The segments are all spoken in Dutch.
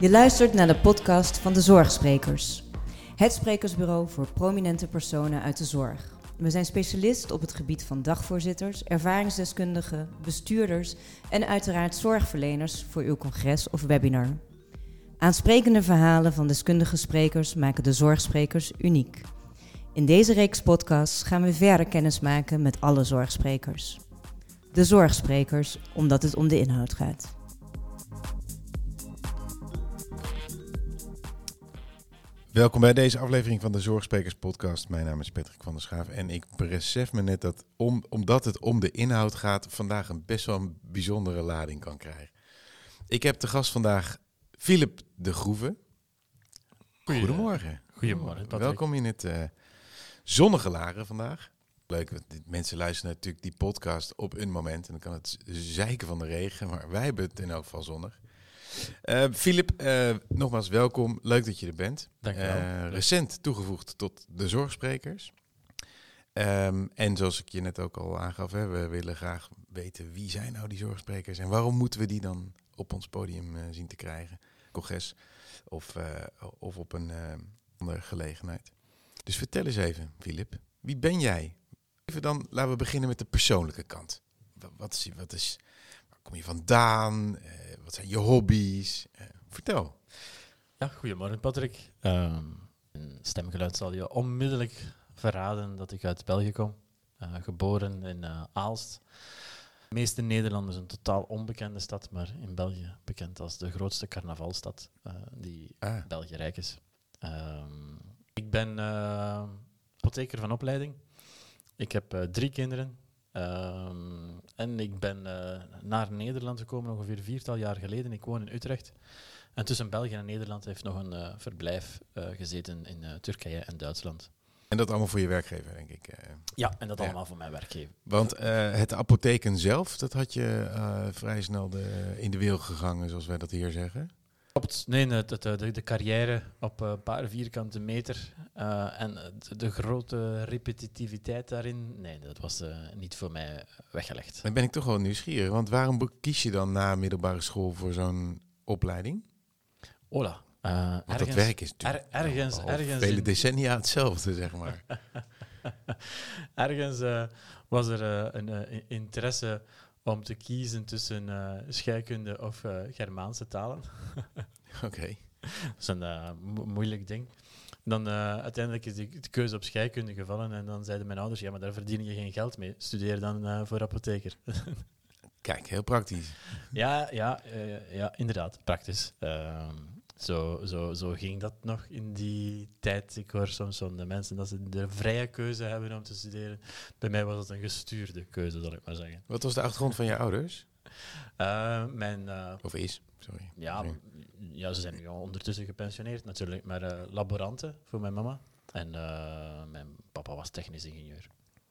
Je luistert naar de podcast van de Zorgsprekers. Het sprekersbureau voor prominente personen uit de zorg. We zijn specialist op het gebied van dagvoorzitters, ervaringsdeskundigen, bestuurders en uiteraard zorgverleners voor uw congres of webinar. Aansprekende verhalen van deskundige sprekers maken de zorgsprekers uniek. In deze reeks podcasts gaan we verder kennis maken met alle zorgsprekers. De zorgsprekers, omdat het om de inhoud gaat. Welkom bij deze aflevering van de Zorgsprekers Podcast. Mijn naam is Patrick van der Schaaf en ik besef me net dat, om, omdat het om de inhoud gaat, vandaag een best wel een bijzondere lading kan krijgen. Ik heb de gast vandaag Philip de Groeve. Goedemorgen. Goedemorgen, Patrick. Welkom in het uh, zonnige Laren vandaag. Leuk, want mensen luisteren natuurlijk die podcast op een moment en dan kan het zeiken van de regen, maar wij hebben het in elk geval zonnig. Filip, uh, uh, nogmaals welkom. Leuk dat je er bent. Dank je wel. Uh, recent toegevoegd tot de zorgsprekers. Um, en zoals ik je net ook al aangaf, hè, we willen graag weten wie zijn nou die zorgsprekers en waarom moeten we die dan op ons podium zien te krijgen, congres of, of op een andere gelegenheid. Dus vertel eens even, Filip, wie ben jij? Even dan, laten we beginnen met de persoonlijke kant. Wat is, wat is, kom je vandaan? Wat zijn je hobby's? Uh, vertel. Ja, goedemorgen Patrick. Een stemgeluid zal je onmiddellijk verraden dat ik uit België kom. Uh, geboren in Aalst. De meeste Nederlanders een totaal onbekende stad, maar in België bekend als de grootste carnavalstad die ah. België rijk is. Ehm, ik ben apotheker van opleiding. Ik heb drie kinderen. Um, en ik ben uh, naar Nederland gekomen ongeveer viertal jaar geleden. Ik woon in Utrecht. En tussen België en Nederland heeft nog een uh, verblijf uh, gezeten in Turkije en Duitsland. En dat allemaal voor je werkgever, denk ik. Ja, en dat allemaal voor mijn werkgever. Want het apotheken zelf, dat had je vrij snel de, in de wereld gegangen, zoals wij dat hier zeggen. Klopt. Nee, de, de, de, carrière op een paar vierkante meter uh, en de, de, grote repetitiviteit daarin, nee, dat was uh, niet voor mij weggelegd. Dan ben ik toch wel nieuwsgierig, want waarom kies je dan na middelbare school voor zo'n opleiding? Ola. Uh, want ergens, dat werk is natuurlijk er, ergens, al ergens vele decennia hetzelfde, zeg maar. ergens was er een interesse om te kiezen tussen uh, scheikunde of uh, Germaanse talen. Oké. Okay. Dat is een uh, mo moeilijk ding. Dan uiteindelijk is de, de, keuze op scheikunde gevallen en dan zeiden mijn ouders, ja, maar daar verdien je geen geld mee. Studeer dan voor apotheker. Kijk, heel praktisch. Ja, ja, ja inderdaad, praktisch. Zo, zo, zo ging dat nog in die tijd. Ik hoor soms van de mensen dat ze de vrije keuze hebben om te studeren. Bij mij was het een gestuurde keuze, zal ik maar zeggen. Wat was de achtergrond van je ouders? Uh, mijn, uh, of is, sorry. Ja, ja, ze zijn nu al ondertussen gepensioneerd natuurlijk, maar uh, laboranten voor mijn mama. En mijn papa was technisch ingenieur.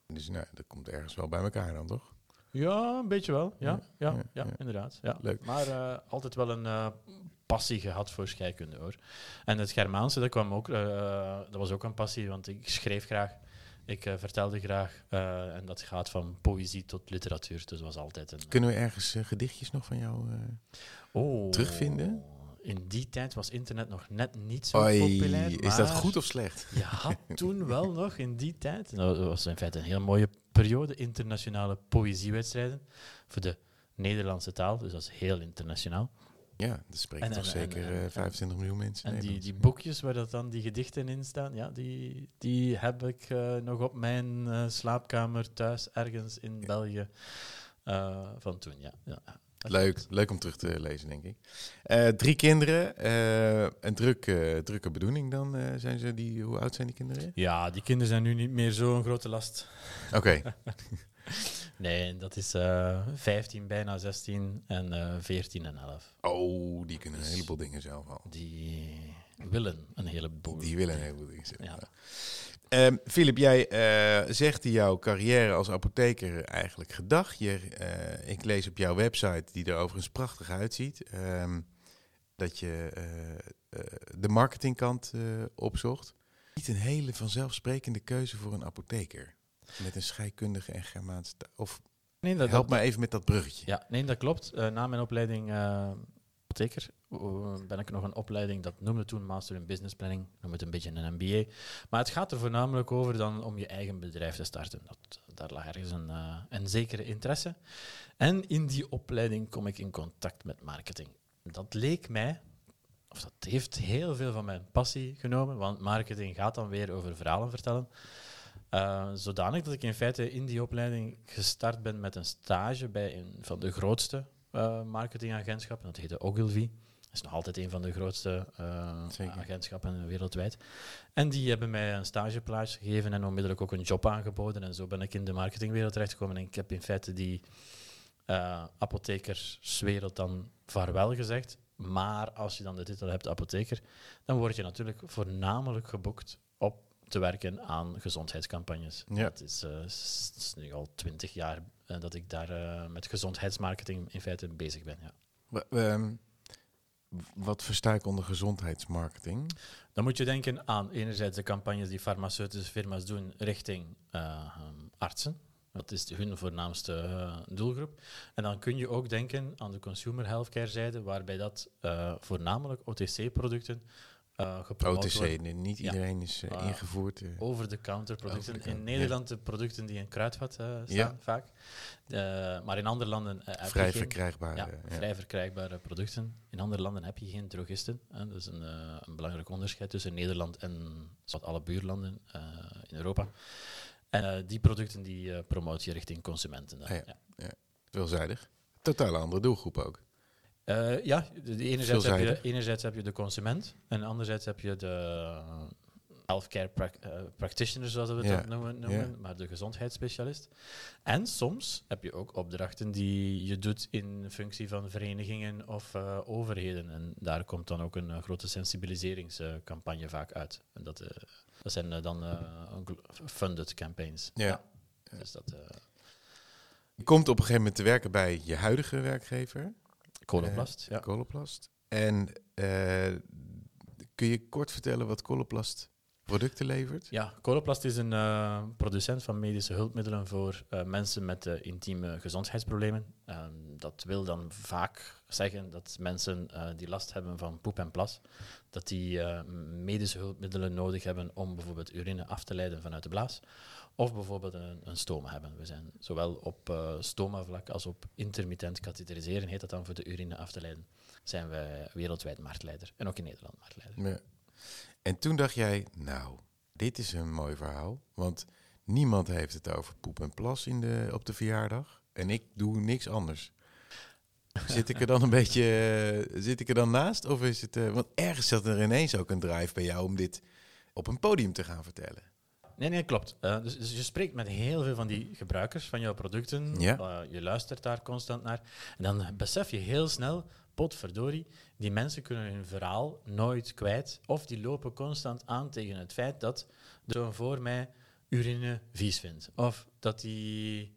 Dus nou, dat komt ergens wel bij elkaar dan, toch? Ja, een beetje wel. Ja, ja, ja, ja, ja inderdaad. Ja. Leuk. Maar altijd wel een passie gehad voor scheikunde hoor. En het Germaanse, dat, kwam ook, uh, dat was ook een passie, want ik schreef graag. Ik vertelde graag. En dat gaat van poëzie tot literatuur. Dus was altijd een. Kunnen we ergens gedichtjes nog van jou oh, terugvinden? In die tijd was internet nog net niet zo Oei, populair. Is dat goed of slecht? Je had toen wel nog in die tijd. Dat was in feite een heel mooie periode. Internationale poëziewedstrijden. Voor de Nederlandse taal. Dus dat is heel internationaal. Ja, er spreken toch zeker en, uh, 25 miljoen mensen. En die, die boekjes waar dat dan die gedichten in staan, ja, die, die heb ik uh, nog op mijn uh, slaapkamer thuis ergens in ja. België van toen. Ja. ja. Leuk, leuk om terug te lezen, denk ik. drie kinderen, een druk, drukke bedoeling dan. zijn ze die, hoe oud zijn die kinderen? Ja, die kinderen zijn nu niet meer zo'n grote last. Oké. Okay. Nee, dat is uh, eh, 15, bijna 16 en uh, eh, 14 en 11. Oh, die kunnen een heleboel dingen zelf al. Die willen een heleboel Die willen een heleboel dingen. Ja. Um, Philip, jij uh, zegt in jouw carrière als apotheker eigenlijk gedag. Je, uh, ik lees op jouw website, die er overigens prachtig uitziet, um, dat je uh, de marketingkant opzocht. Niet een hele vanzelfsprekende keuze voor een apotheker. Met een scheikundige en Germaans. Of nee, dat, help dat, me even met dat bruggetje. Ja, nee, dat klopt. Uh, na mijn opleiding uh, uh, ben ik nog een opleiding, dat noemde toen Master in Business Planning, noem het een beetje een MBA. Maar het gaat er voornamelijk over dan om je eigen bedrijf te starten. Dat, daar lag ergens een, uh, een zekere interesse. En in die opleiding kom ik in contact met marketing. Dat leek mij, of dat heeft heel veel van mijn passie genomen, want marketing gaat dan weer over verhalen vertellen. Uh, zodanig dat ik in feite in die opleiding gestart ben met een stage bij een van de grootste uh, marketingagentschappen. Dat heette Ogilvy. Dat is nog altijd een van de grootste uh, agentschappen wereldwijd. En die hebben mij een stageplaats gegeven en onmiddellijk ook een job aangeboden. En zo ben ik in de marketingwereld terechtgekomen. En ik heb in feite die apothekerswereld dan vaarwel gezegd. Maar als je dan de titel hebt apotheker, dan word je natuurlijk voornamelijk geboekt op te werken aan gezondheidscampagnes. Ja. Het, is, uh, is, is, nu al twintig jaar uh, dat ik daar uh, met gezondheidsmarketing in feite bezig ben. Ja. Um, wat versta ik onder gezondheidsmarketing? Dan moet je denken aan enerzijds de campagnes die farmaceutische firma's doen richting um, artsen. Dat is hun voornaamste doelgroep. En dan kun je ook denken aan de consumer healthcare zijde, waarbij dat voornamelijk OTC-producten uh, OTC, nee, niet iedereen ja. is uh, uh, ingevoerd. Over-the-counter producten. Over in Nederland ja. de producten die in kruidvat staan, ja. vaak. maar in andere landen... vrij verkrijgbare. Ja, vrij verkrijgbare producten. In andere landen heb je geen drogisten. dat is een, een, belangrijk onderscheid tussen Nederland en zowat alle buurlanden in Europa. En die producten die promoot je richting consumenten. Dan. Ah, ja. Veelzijdig. Totaal andere doelgroep ook. Uh, ja, de, de enerzijds, heb je, enerzijds heb je de consument en anderzijds heb je de healthcare pra uh, practitioner, zoals we het noemen, maar de gezondheidsspecialist. En soms heb je ook opdrachten die je doet in functie van verenigingen of uh, overheden. En daar komt dan ook een grote sensibiliseringscampagne vaak uit. En dat, dat zijn dan funded campaigns. Ja. Dus dat, je komt op een gegeven moment te werken bij je huidige werkgever. Coloplast, uh, ja. Coloplast. En uh, kun je kort vertellen wat Coloplast producten levert? Ja, Coloplast is een uh, producent van medische hulpmiddelen voor mensen met intieme gezondheidsproblemen. dat wil dan vaak zeggen dat mensen die last hebben van poep en plas, dat die medische hulpmiddelen nodig hebben om bijvoorbeeld urine af te leiden vanuit de blaas. Of bijvoorbeeld een, een stoma hebben. We zijn zowel op stoma-vlak als op intermittent katheteriseren, heet dat dan voor de urine af te leiden, zijn wij wereldwijd marktleider. En ook in Nederland marktleider. Ja. En toen dacht jij, nou, dit is een mooi verhaal. Want niemand heeft het over poep en plas in de, op de verjaardag. En ik doe niks anders. Zit ik er dan een beetje uh, zit ik er dan naast? Of is het. Uh, want ergens zat er ineens ook een drive bij jou om dit op een podium te gaan vertellen. Nee, nee, klopt. Uh, dus, dus, je spreekt met heel veel van die gebruikers van jouw producten. Ja. Je luistert daar constant naar. En dan besef je heel snel, potverdorie, die mensen kunnen hun verhaal nooit kwijt. Of die lopen constant aan tegen het feit dat de zoon voor mij urine vies vindt. Of dat die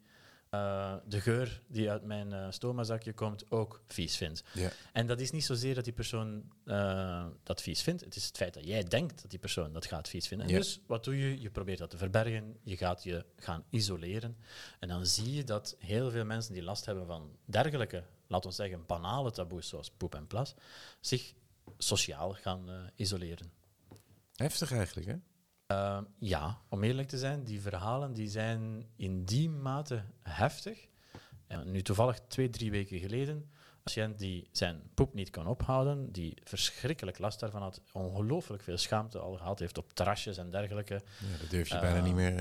uh, de geur die uit mijn uh, stomazakje komt ook vies vindt. Ja. En dat is niet zozeer dat die persoon uh, dat vies vindt. Het is het feit dat jij denkt dat die persoon dat gaat vies vinden. En Ja. dus wat doe je? Je probeert dat te verbergen. Je gaat je gaan isoleren. En dan zie je dat heel veel mensen die last hebben van dergelijke, laten we zeggen, banale taboes zoals poep en plas, zich sociaal gaan isoleren. Heftig eigenlijk, hè? Uh, ja, om eerlijk te zijn, die verhalen die zijn in die mate heftig. En nu toevallig twee, drie weken geleden, een patiënt die zijn poep niet kan ophouden, die verschrikkelijk last daarvan had, ongelooflijk veel schaamte al gehad heeft op terrasjes en dergelijke. Ja, dat durf je uh, bijna niet meer uh,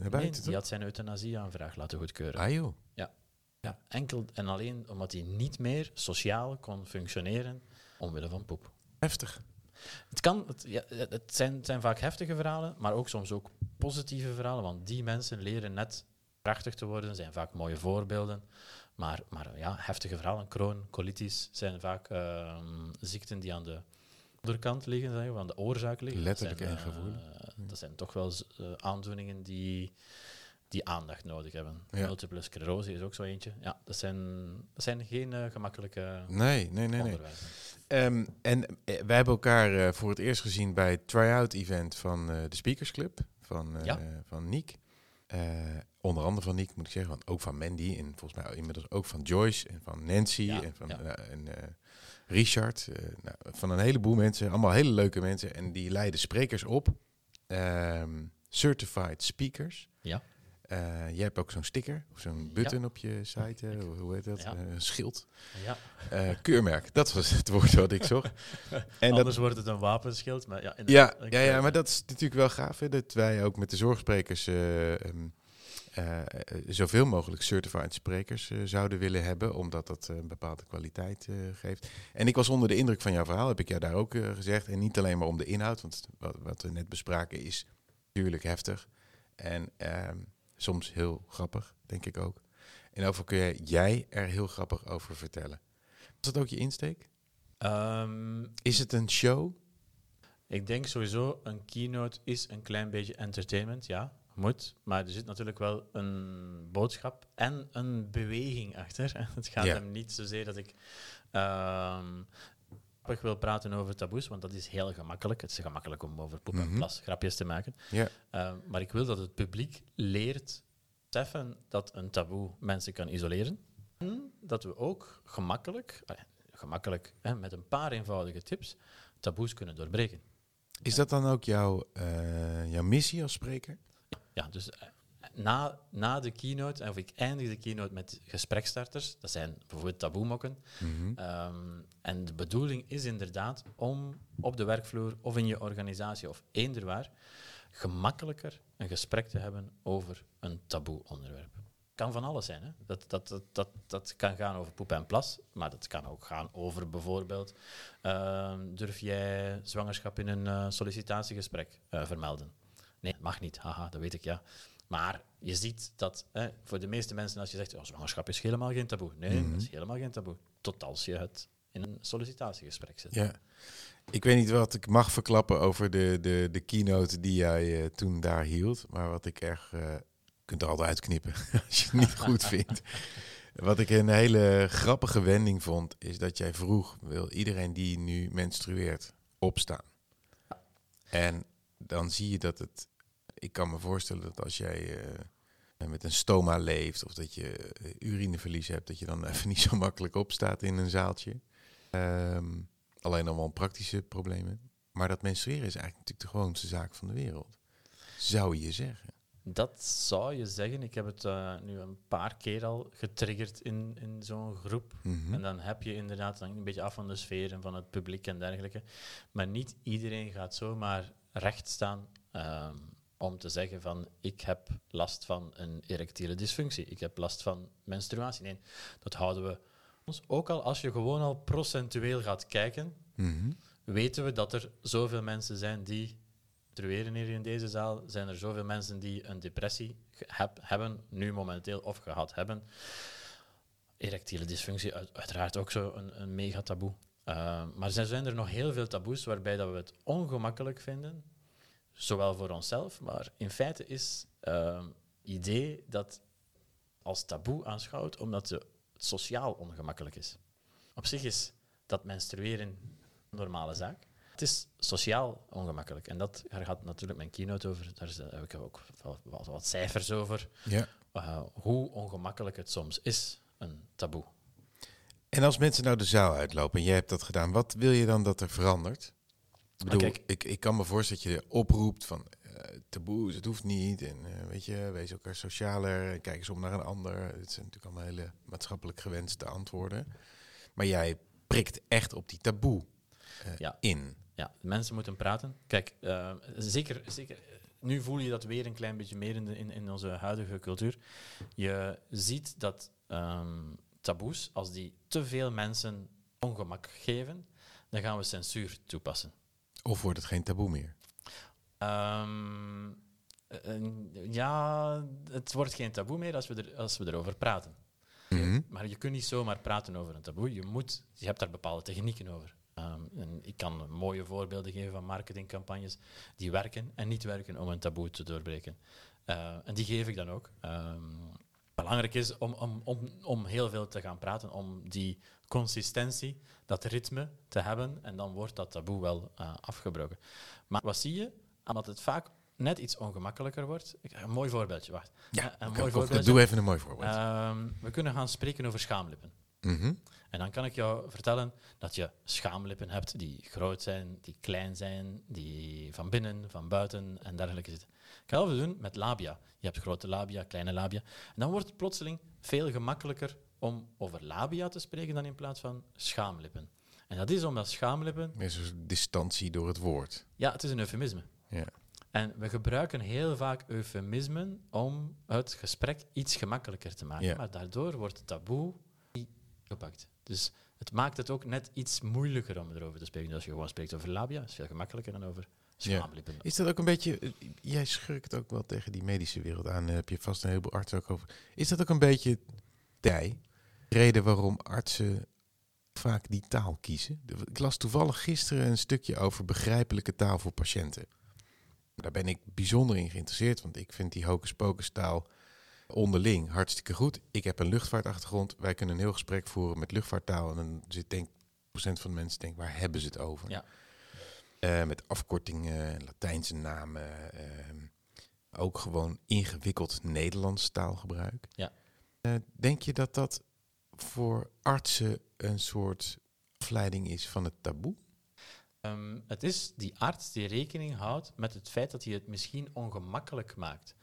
naar buiten. Nee, die had zijn euthanasieaanvraag laten goedkeuren. Ah joh. Ja. Ja, enkel en alleen omdat hij niet meer sociaal kon functioneren omwille van poep. Heftig. Het, kan, het, ja, het zijn, het zijn vaak heftige verhalen, maar ook soms ook positieve verhalen, want die mensen leren net prachtig te worden, zijn vaak mooie voorbeelden. Maar, maar ja, heftige verhalen, kroon, colitis, zijn vaak uh, ziekten die aan de onderkant liggen, zeg, aan de oorzaak liggen. Letterlijk en gevoel. Uh, dat zijn toch wel uh, aandoeningen die, die aandacht nodig hebben. Ja. Multiple sclerose is ook zo eentje. Ja, dat zijn, dat zijn geen uh, gemakkelijke Nee, nee, nee. nee. Um, en uh, wij hebben elkaar uh, voor het eerst gezien bij het try-out event van de Speakers Club van, Ja. van Niek. Eh, onder andere van Niek moet ik zeggen, want ook van Mandy en volgens mij inmiddels ook van Joyce en van Nancy Ja, en van eh, en, eh, Richard, eh, nou, van een heleboel mensen, allemaal hele leuke mensen. En die leiden sprekers op, ehm, certified speakers. Ja. Eh, jij hebt ook zo'n sticker, of zo'n button op je site, eh, hoe- hoe heet dat? Ja. Eh, een schild. Ja. Keurmerk, dat was het woord wat ik zocht. En dat, Anders wordt het een wapenschild. Maar ja, ja, ja, ja, maar dat is natuurlijk wel gaaf, hè, dat wij ook met de zorgsprekers eh, ehm, eh, eh, zoveel mogelijk certified sprekers zouden willen hebben, omdat dat een bepaalde kwaliteit geeft. En ik was onder de indruk van jouw verhaal, heb ik jou daar ook gezegd. En niet alleen maar om de inhoud, want wat, wat we net bespraken is natuurlijk heftig. En ehm, soms heel grappig, denk ik ook. En over kun jij, er heel grappig over vertellen. Was dat ook je insteek? ehm, Is het een show? Ik denk sowieso, een keynote is een klein beetje entertainment, ja, moet. Maar er zit natuurlijk wel een boodschap en een beweging achter. Het gaat Ja. hem niet zozeer dat ik ehm, wil praten over taboes, want dat is heel gemakkelijk. Het is gemakkelijk om over poep en Mhm. plas grapjes te maken. Ehm, maar ik wil dat het publiek leert beseffen dat een taboe mensen kan isoleren. En dat we ook gemakkelijk, eh, gemakkelijk hè, met een paar eenvoudige tips, taboes kunnen doorbreken. Is dat dan ook jouw, eh, jouw missie als spreker? Ja, dus eh, na, na de keynote, of ik eindig de keynote met gesprekstarters, dat zijn bijvoorbeeld taboemokken. Mhm. Ehm, en de bedoeling is inderdaad om op de werkvloer of in je organisatie of eender waar gemakkelijker een gesprek te hebben over een taboe onderwerp. Kan van alles zijn. Hè? Dat, dat, dat, dat, dat kan gaan over poep en plas, maar dat kan ook gaan over bijvoorbeeld ehm, durf jij zwangerschap in een eh, sollicitatiegesprek eh, vermelden? Nee, mag niet. Haha, dat weet ik ja. Maar je ziet dat hè, voor de meeste mensen, als je zegt oh, zwangerschap is helemaal geen taboe. Nee, Mhm. dat is helemaal geen taboe. Tot als je het in een sollicitatiegesprek zet. Ja. Ik weet niet wat ik mag verklappen over de, de, de keynote die jij eh, toen daar hield. Maar wat ik erg... eh kunt er altijd uitknippen als je het niet goed vindt. Wat ik een hele grappige wending vond, is dat jij vroeg... wil iedereen die nu menstrueert opstaan? En dan zie je dat het... Ik kan me voorstellen dat als jij eh, met een stoma leeft... of dat je eh, urineverlies hebt... dat je dan even niet zo makkelijk opstaat in een zaaltje. Ehm, alleen allemaal praktische problemen. Maar dat menstrueren is eigenlijk natuurlijk de gewoonste zaak van de wereld. Zou je zeggen. Dat zou je zeggen. Ik heb het eh, nu een paar keer al getriggerd in, in zo'n groep. Mhm. En dan heb je inderdaad dan een beetje af van de sfeer en van het publiek en dergelijke. Maar niet iedereen gaat zomaar recht staan ehm, om te zeggen van ik heb last van een erectiele dysfunctie. Ik heb last van menstruatie. Nee, dat houden we ons. Ook al als je gewoon al procentueel gaat kijken, Mhm. weten we dat er zoveel mensen zijn die menstrueren hier in deze zaal. Zijn er zoveel mensen die een depressie heb- hebben, nu momenteel of gehad hebben. Erectiele dysfunctie, uit- uiteraard ook zo een, een mega taboe. Uh, maar er zijn er nog heel veel taboes waarbij dat we het ongemakkelijk vinden, zowel voor onszelf, maar in feite is het idee dat als taboe aanschouwt omdat het sociaal ongemakkelijk is. Op zich is dat menstrueren een normale zaak. Het is sociaal ongemakkelijk. En dat, daar gaat natuurlijk mijn keynote over. Daar heb ik ook wat, wat cijfers over. Ja. Uh, hoe ongemakkelijk het soms is, een taboe. En als mensen nou de zaal uitlopen en jij hebt dat gedaan, wat wil je dan dat er verandert? Ik, kijk. ik, ik kan me voorstellen dat je oproept van eh, taboes, het hoeft niet. En eh, weet je, wees elkaar socialer, kijk eens om naar een ander. Het zijn natuurlijk allemaal hele maatschappelijk gewenste antwoorden. Maar jij prikt echt op die taboe eh, Ja. in. Ja, mensen moeten praten. Kijk, uh, zeker, zeker, nu voel je dat weer een klein beetje meer in, de, in, in onze huidige cultuur. Je ziet dat um, taboes, als die te veel mensen ongemak geven, dan gaan we censuur toepassen. Of wordt het geen taboe meer? Um, uh, ja, het wordt geen taboe meer als we, er, als we erover praten. Mm -hmm. Maar je kunt niet zomaar praten over een taboe. Je, moet, je hebt daar bepaalde technieken over. Um, en ik kan mooie voorbeelden geven van marketingcampagnes die werken en niet werken om een taboe te doorbreken. Uh, en die geef ik dan ook. Um, belangrijk is om, om, om, om heel veel te gaan praten, om die consistentie, dat ritme te hebben. En dan wordt dat taboe wel uh, afgebroken. Maar wat zie je? Omdat het vaak net iets ongemakkelijker wordt. Ik, een mooi voorbeeldje, wacht. Ja, een okay, mooi voorbeeldje. doe even een mooi voorbeeld. Um, we kunnen gaan spreken over schaamlippen. Mhm. En dan kan ik jou vertellen dat je schaamlippen hebt die groot zijn, die klein zijn, die van binnen, van buiten en dergelijke zitten. Ik ga het doen met labia. Je hebt grote labia, kleine labia. En dan wordt het plotseling veel gemakkelijker om over labia te spreken dan in plaats van schaamlippen. En dat is omdat schaamlippen, Meer zo'n distantie door het woord. ja, het is een eufemisme. Ja. En we gebruiken heel vaak eufemismen om het gesprek iets gemakkelijker te maken. Ja. Maar daardoor wordt het taboe niet gepakt. Dus het maakt het ook net iets moeilijker om erover te spreken. Dus als je gewoon spreekt over labia, is veel gemakkelijker dan over Ja. Is dat ook een beetje, eh, jij schurkt ook wel tegen die medische wereld aan, daar heb je vast een heleboel artsen ook over. Is dat ook een beetje tij? Reden waarom artsen vaak die taal kiezen? De- Ik las toevallig gisteren een stukje over begrijpelijke taal voor patiënten. Daar ben ik bijzonder in geïnteresseerd, want ik vind die hocus pocus taal onderling hartstikke goed. Ik heb een luchtvaartachtergrond, wij kunnen een heel gesprek voeren met luchtvaarttaal en dan zit denk procent van de mensen denkt, waar hebben ze het over? Ja. Eh, met afkortingen, Latijnse namen. ehm, ook gewoon ingewikkeld Nederlands taalgebruik. Ja. Eh, denk je dat dat voor artsen een soort afleiding is van het taboe? Ehm, het is die arts die rekening houdt met het feit dat hij het misschien ongemakkelijk maakt.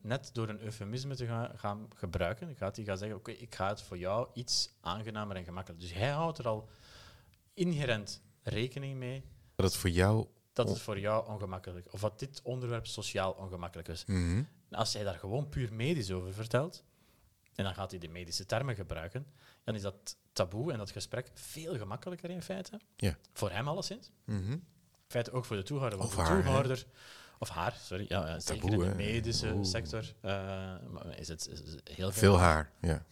Net door een eufemisme te gaan, gaan gebruiken, gaat hij gaan zeggen: Oké, ik ga het voor jou iets aangenamer en gemakkelijker. Dus hij houdt er al inherent rekening mee Dat het voor jou... dat het voor jou ongemakkelijk of dat dit onderwerp sociaal ongemakkelijk is. Mhm. Als hij daar gewoon puur medisch over vertelt, en dan gaat hij de medische termen gebruiken, dan is dat taboe en dat gesprek veel gemakkelijker in feite. Ja. Voor hem alleszins. Mhm. In feite ook voor de toehoorder. Want Of de haar, of haar, sorry, ja, zeker Taboe, in de medische sector eh, is het is het heel veel. Veel haar, ja.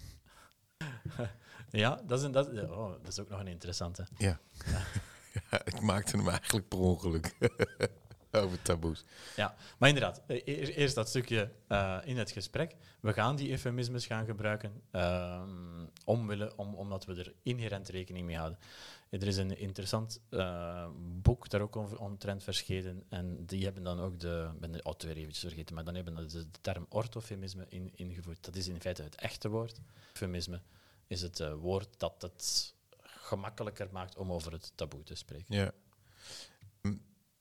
Ja, dat is, een, dat, oh, dat is ook nog een interessante. ja. Ik maakte hem eigenlijk per ongeluk. Over taboes. Ja, maar inderdaad, e- eer- eerst dat stukje eh, in het gesprek. We gaan die eufemismes gaan gebruiken, ehm, omwille, om, omdat we er inherent rekening mee houden. Er is een interessant eh, boek daar ook over omtrent verschenen. En die hebben dan ook de, ben de eventjes vergeten, maar dan hebben ze de term orthofemisme in, ingevoerd. Dat is in feite het echte woord. Eufemisme is het eh, woord dat het gemakkelijker maakt om over het taboe te spreken. Ja.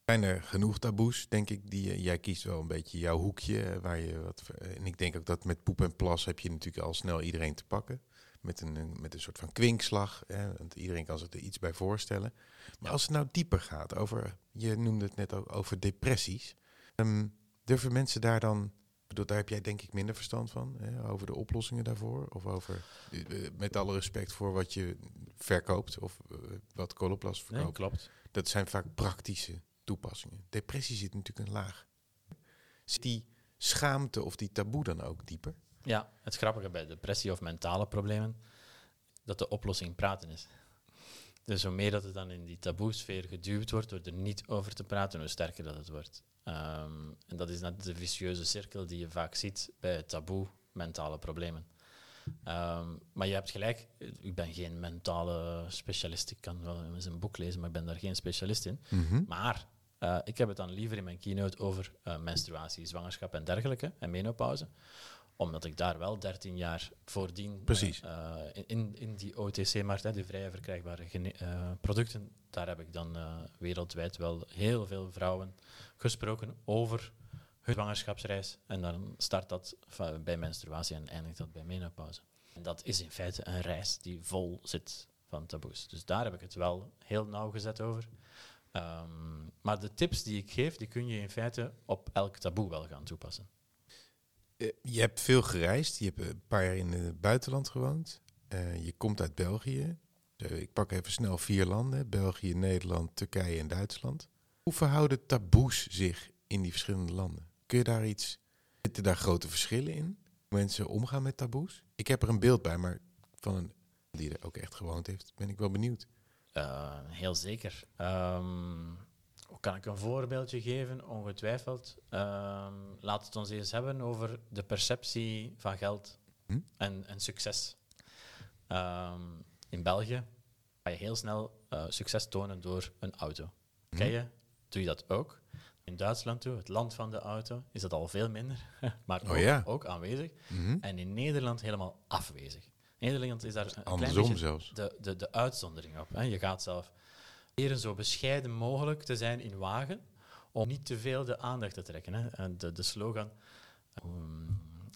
Zijn er genoeg taboes, denk ik, die je- jij kiest wel een beetje jouw hoekje, eh, waar je wat. ver- En ik denk ook dat met poep en plas heb je natuurlijk al snel iedereen te pakken. Met een, met een soort van kwinkslag. Hè, want iedereen kan zich er iets bij voorstellen. Maar als het nou dieper gaat over, je noemde het net ook over depressies. ehm, durven mensen daar dan, bedoel, daar heb jij denk ik minder verstand van, hè, over de oplossingen daarvoor? Of over, eh, met alle respect voor wat je verkoopt of eh, wat Coloplast Nee, verkoopt. klopt. Dat zijn vaak praktische toepassingen. Depressie zit natuurlijk een laag. Zit die schaamte of die taboe dan ook dieper? Ja, het grappige bij depressie of mentale problemen, dat de oplossing praten is. Dus hoe meer dat het dan in die taboesfeer geduwd wordt door er niet over te praten, hoe sterker dat het wordt. Ehm, en dat is net de vicieuze cirkel die je vaak ziet bij het taboe mentale problemen. Ehm, maar je hebt gelijk, ik ben geen mentale specialist. Ik kan wel eens een boek lezen, maar ik ben daar geen specialist in. Maar eh, ik heb het dan liever in mijn keynote over eh, menstruatie, zwangerschap en dergelijke, en menopauze. Omdat ik daar wel 13 jaar voordien eh, Precies. eh, in, in die OTC-markt, hè, die vrij verkrijgbare eh, producten, daar heb ik dan wereldwijd wel heel veel vrouwen gesproken over hun zwangerschapsreis. En dan start dat bij menstruatie en eindigt dat bij menopauze. En dat is in feite een reis die vol zit van taboes. Dus daar heb ik het wel heel nauwgezet over. Ehm, maar de tips die ik geef, die kun je in feite op elk taboe wel gaan toepassen. Eh, je hebt veel gereisd. Je hebt een paar jaar in het buitenland gewoond. Eh, je komt uit België. Eh, ik pak even snel vier landen. België, Nederland, Turkije en Duitsland. Hoe verhouden taboes zich in die verschillende landen? Kun je daar iets... Zitten daar grote verschillen in? Hoe mensen omgaan met taboes? Ik heb er een beeld bij, maar van een die er ook echt gewoond heeft, ben ik wel benieuwd. Eh, heel zeker. Ehm, kan ik een voorbeeldje geven? Ongetwijfeld. Ehm, laat het ons eens hebben over de perceptie van geld Hm? en, en succes. Ehm, in België ga je heel snel eh, succes tonen door een auto. Hm? Ken je? Doe je dat ook? In Duitsland toe, het land van de auto, is dat al veel minder, maar Oh ook, ja. ook aanwezig. Mhm. En in Nederland helemaal afwezig. Nederland is daar een klein Andersom zelfs. de, de, de uitzondering op. Hè. Je gaat zelf proberen zo bescheiden mogelijk te zijn in wagen om niet te veel de aandacht te trekken. Hè. En de, de slogan, ehm,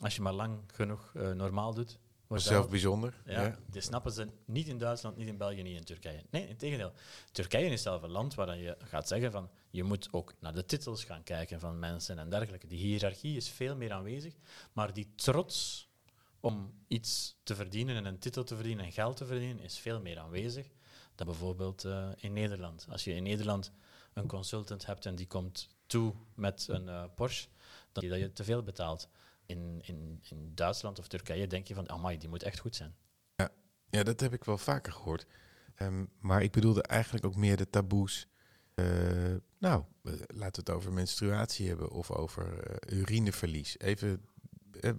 als je maar lang genoeg eh, normaal doet, Zelf bijzonder. ja, Ja. die snappen ze niet in Duitsland, niet in België, niet in Turkije. Nee, in tegendeel. Turkije is zelf een land waar je gaat zeggen van je moet ook naar de titels gaan kijken van mensen en dergelijke. Die hiërarchie is veel meer aanwezig, maar die trots om iets te verdienen en een titel te verdienen en geld te verdienen is veel meer aanwezig dan bijvoorbeeld eh, in Nederland. Als je in Nederland een consultant hebt en die komt toe met een eh, Porsche, dan je dat je te veel betaalt. In, in, in Duitsland of Turkije denk je van, amai, die moet echt goed zijn. Ja, dat heb ik wel vaker gehoord. Ehm, maar ik bedoelde eigenlijk ook meer de taboes. Eh, nou, laten we het over menstruatie hebben of over urineverlies. Even, eh,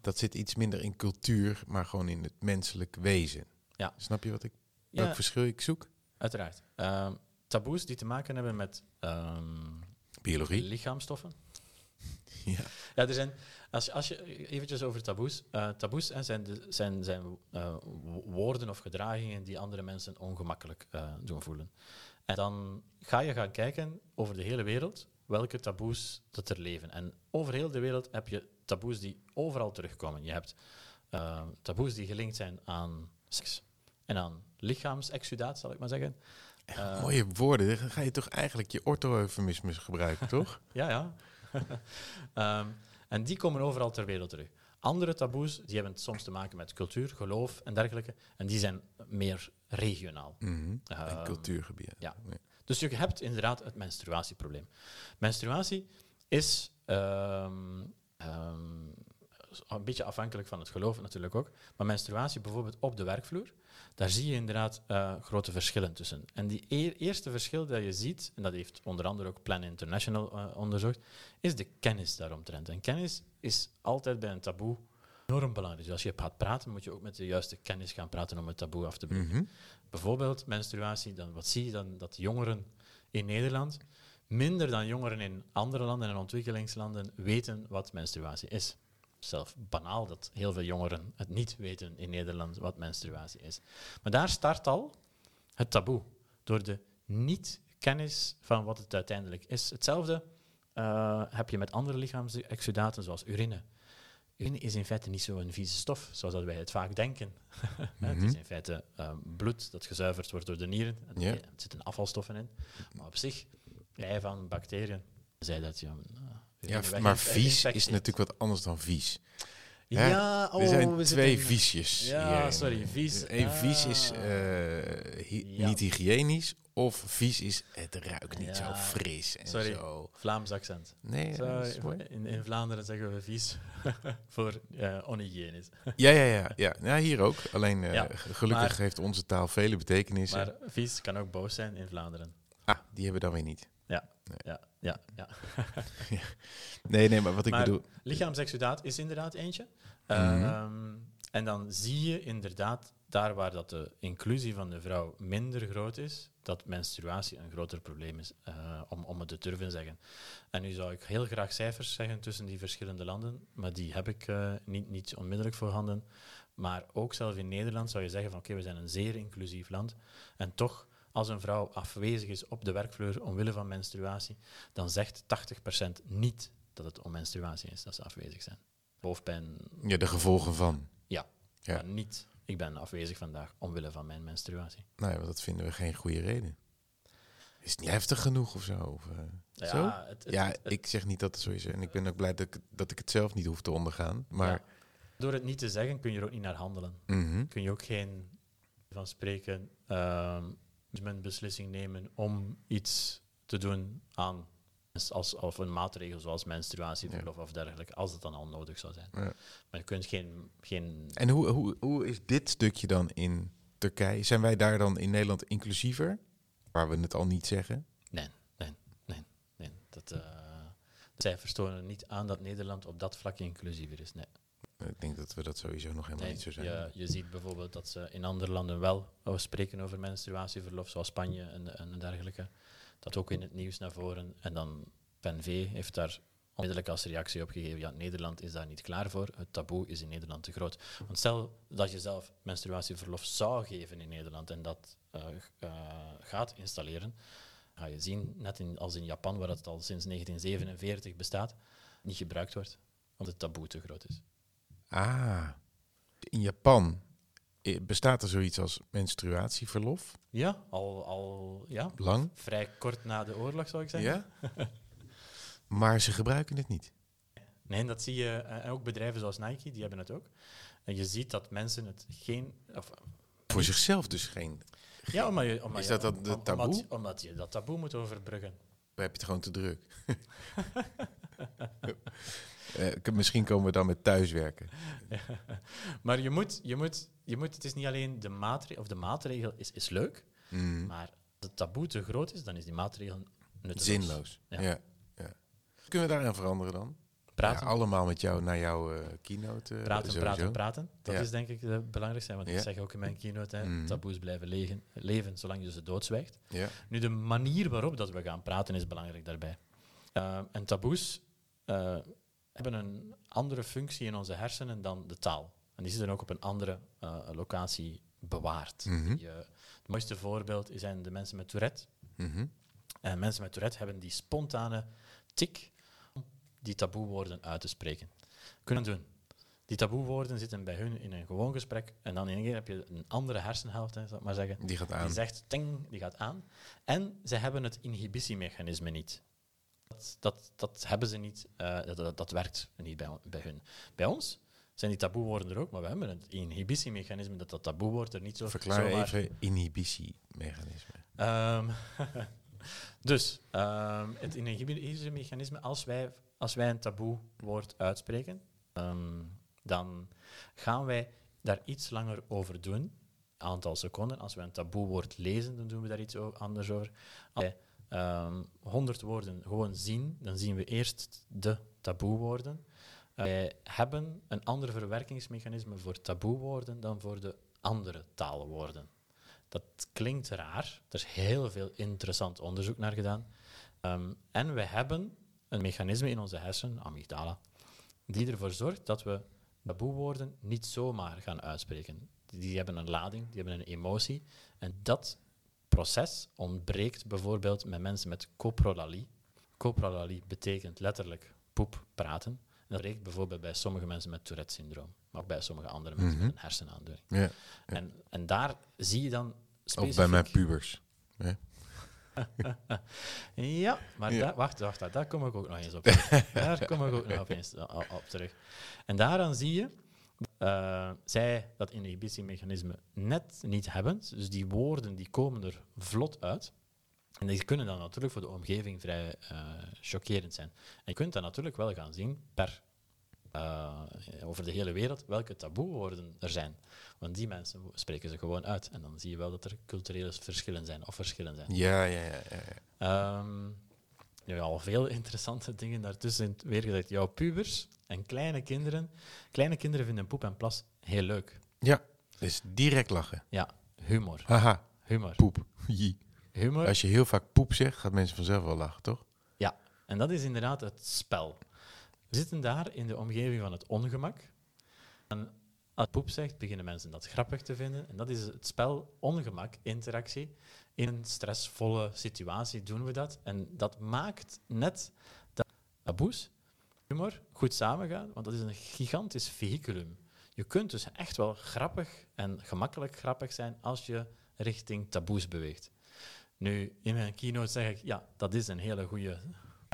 dat zit iets minder in cultuur, maar gewoon in het menselijk wezen. Ja. Snap je wat ik, welk verschil ik zoek? uiteraard. Ehm, taboes die te maken hebben met ehm, Biologie. lichaamstoffen. Ja. Ja, er zijn, als, je- als je eventjes over taboes. eh, taboes hè, zijn, de, zijn, zijn eh, wo- woorden of gedragingen die andere mensen ongemakkelijk eh, doen voelen. En dan ga je gaan kijken over de hele wereld welke taboes dat er leven. En over heel de wereld heb je taboes die overal terugkomen. Je hebt taboes die gelinkt zijn aan seks en aan lichaamsexudaat, zal ik maar zeggen. Eh, Mooie woorden. Dan ga je toch eigenlijk je ortho-eufemismes gebruiken, toch? Ja, ja. Ehm, en die komen overal ter wereld terug. Andere taboes die hebben soms te maken met cultuur, geloof en dergelijke. En die zijn meer regionaal. Mhm. En Ehm, cultuurgebieden. ja. Dus je hebt inderdaad het menstruatieprobleem. Menstruatie is ehm, een beetje afhankelijk van het geloof natuurlijk ook. Maar menstruatie bijvoorbeeld op de werkvloer, daar zie je inderdaad eh, grote verschillen tussen. En die e- eerste verschil dat je ziet, en dat heeft onder andere ook Plan International eh, onderzocht, is de kennis daaromtrent. En kennis is altijd bij een taboe enorm belangrijk. Dus als je gaat praten, moet je ook met de juiste kennis gaan praten om het taboe af te breken Mhm. bijvoorbeeld menstruatie, dan wat zie je dan? Dat jongeren in Nederland minder dan jongeren in andere landen en ontwikkelingslanden weten wat menstruatie is. Zelf banaal dat heel veel jongeren het niet weten in Nederland wat menstruatie is. Maar daar start al het taboe, door de niet-kennis van wat het uiteindelijk is. Hetzelfde eh, heb je met andere lichaamsexudaten, zoals urine. Urine is in feite niet zo'n vieze stof, zoals dat wij het vaak denken. Het Mhm. is in feite eh, bloed dat gezuiverd wordt door de nieren. Er zitten afvalstoffen in. Maar op zich, jij van bacteriën, zei dat je... Ja, maar vies is natuurlijk wat anders dan vies. Hè? Ja, oh, er zijn we twee viesjes. Ja, sorry, vies. Eén vies is Ah. eh, hy- Ja. niet hygiënisch. Of vies is het ruikt niet zo fris en Sorry. zo. Vlaams accent. Nee, in, in Vlaanderen zeggen we vies voor eh onhygiënisch. Ja, ja, ja, ja. ja, hier ook. Alleen eh, gelukkig maar- heeft onze taal vele betekenissen. Maar vies kan ook boos zijn in Vlaanderen. ah, die hebben we dan weer niet. Ja, ja, ja. Nee, nee, maar wat ik Maar- bedoel... Lichaamsexudaat is inderdaad eentje. Mhm. Ehm, en dan zie je inderdaad, daar waar dat de inclusie van de vrouw minder groot is, dat menstruatie een groter probleem is, eh, om, om het te durven zeggen. En nu zou ik heel graag cijfers zeggen tussen die verschillende landen, maar die heb ik eh, niet, niet onmiddellijk voorhanden. Maar ook zelf in Nederland zou je zeggen van oké, we zijn een zeer inclusief land. En toch, als een vrouw afwezig is op de werkvloer omwille van menstruatie, dan zegt 80% niet dat het om menstruatie is dat ze afwezig zijn. Hoofdpijn, Ja, de gevolgen van. Ja. maar niet. Ik ben afwezig vandaag omwille van mijn menstruatie. Nou ja, want dat vinden we geen goede reden. Is het niet heftig genoeg of zo? Of, eh, Ja, zo? het- het- ja, het- ik zeg niet dat het zo is. En ik ben ook blij dat ik, dat ik het zelf niet hoef te ondergaan. Maar ja. door het niet te zeggen kun je er ook niet naar handelen. mhm. Kun je ook geen van spreken een beslissing nemen om iets te doen aan als, of een maatregel zoals menstruatieverlof of dergelijke, als het dan al nodig zou zijn. Ja. Maar je kunt geen, geen En hoe, hoe, hoe is dit stukje dan in Turkije? Zijn wij daar dan in Nederland inclusiever? Waar we het al niet zeggen. nee, dat, eh de cijfers tonen niet aan dat Nederland op dat vlak inclusiever is. Nee. Ik denk dat we dat sowieso nog helemaal Nee, niet zo zijn. je, je ziet bijvoorbeeld dat ze in andere landen wel spreken over menstruatieverlof, zoals Spanje en, en dergelijke. Dat ook in het nieuws naar voren. En dan PNV heeft daar onmiddellijk als reactie opgegeven, ja, Nederland is daar niet klaar voor. Het taboe is in Nederland te groot. Want stel dat je zelf menstruatieverlof zou geven in Nederland en dat uh, uh, gaat installeren, ga je zien, net in, als in Japan, waar het al sinds 1947 bestaat, niet gebruikt wordt, omdat het taboe te groot is. Ah, in Japan bestaat er zoiets als menstruatieverlof? Ja, al, al ja. lang. Vrij kort na de oorlog zou ik zeggen. Ja? maar ze gebruiken het niet. Nee, dat zie je. En ook bedrijven zoals Nike, die hebben het ook. En je ziet dat mensen het geen. Of, Voor zichzelf dus geen. Ja, omdat je, omdat is dat je, dan de taboe? Omdat, omdat, je dat taboe moet overbruggen. We hebben het gewoon te druk. uh, misschien komen we dan met thuiswerken. maar je moet, je, moet, je moet, het is niet alleen de maatregel, of de maatregel is, is leuk, mm. maar als het taboe te groot is, dan is die maatregel nutteloos. Zinloos. Ja. Ja, ja. Kunnen we daaraan veranderen dan? Praten. Ja, allemaal met jou naar jouw uh, keynote. Uh, praten, sowieso. praten, praten. Dat is denk ik het belangrijkste. Want ik zeg ook in mijn keynote, hè, Mm. taboes blijven leven, leven zolang je ze doodzwijgt. Ja. Nu, de manier waarop dat we gaan praten is belangrijk daarbij. Uh, en taboes hebben een andere functie in onze hersenen dan de taal. En die zitten ook op een andere uh, locatie bewaard. Mm -hmm. Die, het mooiste voorbeeld zijn de mensen met Tourette. Mm -hmm. En mensen met Tourette hebben die spontane tik om die taboewoorden uit te spreken. Kunnen doen. Die taboewoorden zitten bij hun in een gewoon gesprek en dan in één keer heb je een andere hersenhelft, hè, zal ik maar zeggen. Die gaat aan. Die zegt ting, die gaat aan. En ze hebben het inhibitiemechanisme niet. Dat, dat, dat hebben ze niet, uh, dat, dat, werkt niet bij, bij hun. Bij ons zijn die taboewoorden er ook, maar we hebben het inhibitiemechanisme dat dat taboewoord er niet zo... Verklaar zomaar... even inhibitiemechanisme. Um, dus, um, het inhibitiemechanisme, als wij, als wij een taboewoord uitspreken, um, dan gaan wij daar iets langer over doen, een aantal seconden. Als wij een taboewoord lezen, dan doen we daar iets anders over. Als wij um, 100 woorden gewoon zien, dan zien we eerst de taboewoorden. Uh, wij hebben een ander verwerkingsmechanisme voor taboewoorden dan voor de andere taalwoorden. Dat klinkt raar. Er is heel veel interessant onderzoek naar gedaan. Um, en we hebben een mechanisme in onze hersenen, amygdala, die ervoor zorgt dat we taboewoorden niet zomaar gaan uitspreken. Die hebben een lading, die hebben een emotie. En dat proces ontbreekt bijvoorbeeld met mensen met coprolalie. Coprolalie betekent letterlijk poep praten. En dat breekt bijvoorbeeld bij sommige mensen met Tourette-syndroom, maar ook bij sommige andere mensen Mhm. met een hersenaandoening. Ja. Ja. En, en daar zie je dan Ook specifiek... bij mijn pubers. ja, maar Ja. daar- wacht, wacht, daar kom ik ook nog eens op terug. daar kom ik ook nog eens op terug. En daaraan zie je uh, zij dat inhibitiemechanisme net niet hebben. Dus die woorden die komen er vlot uit. En die kunnen dan natuurlijk voor de omgeving vrij uh, chockerend zijn. En je kunt dan natuurlijk wel gaan zien per, uh, over de hele wereld welke taboewoorden er zijn. Want die mensen spreken ze gewoon uit. En dan zie je wel dat er culturele verschillen zijn of verschillen zijn. Ja, ja, ja. ja, ja. Um, ja, al veel interessante dingen daartussen weer gezegd. Jouw pubers en kleine kinderen. Kleine kinderen vinden poep en plas heel leuk. Ja, dus direct lachen. Ja, humor. Haha, Humor. poep. Humor. Als je heel vaak poep zegt, gaat mensen vanzelf wel lachen, toch? Ja, en dat is inderdaad het spel. We zitten daar in de omgeving van het ongemak. En als poep zegt, beginnen mensen dat grappig te vinden. En dat is het spel ongemak, interactie. In een stressvolle situatie doen we dat. En dat maakt net dat taboes, humor, goed samengaan. Want dat is een gigantisch vehiculum. Je kunt dus echt wel grappig en gemakkelijk grappig zijn als je richting taboes beweegt. Nu, in mijn keynote zeg ik, ja, dat is een hele goede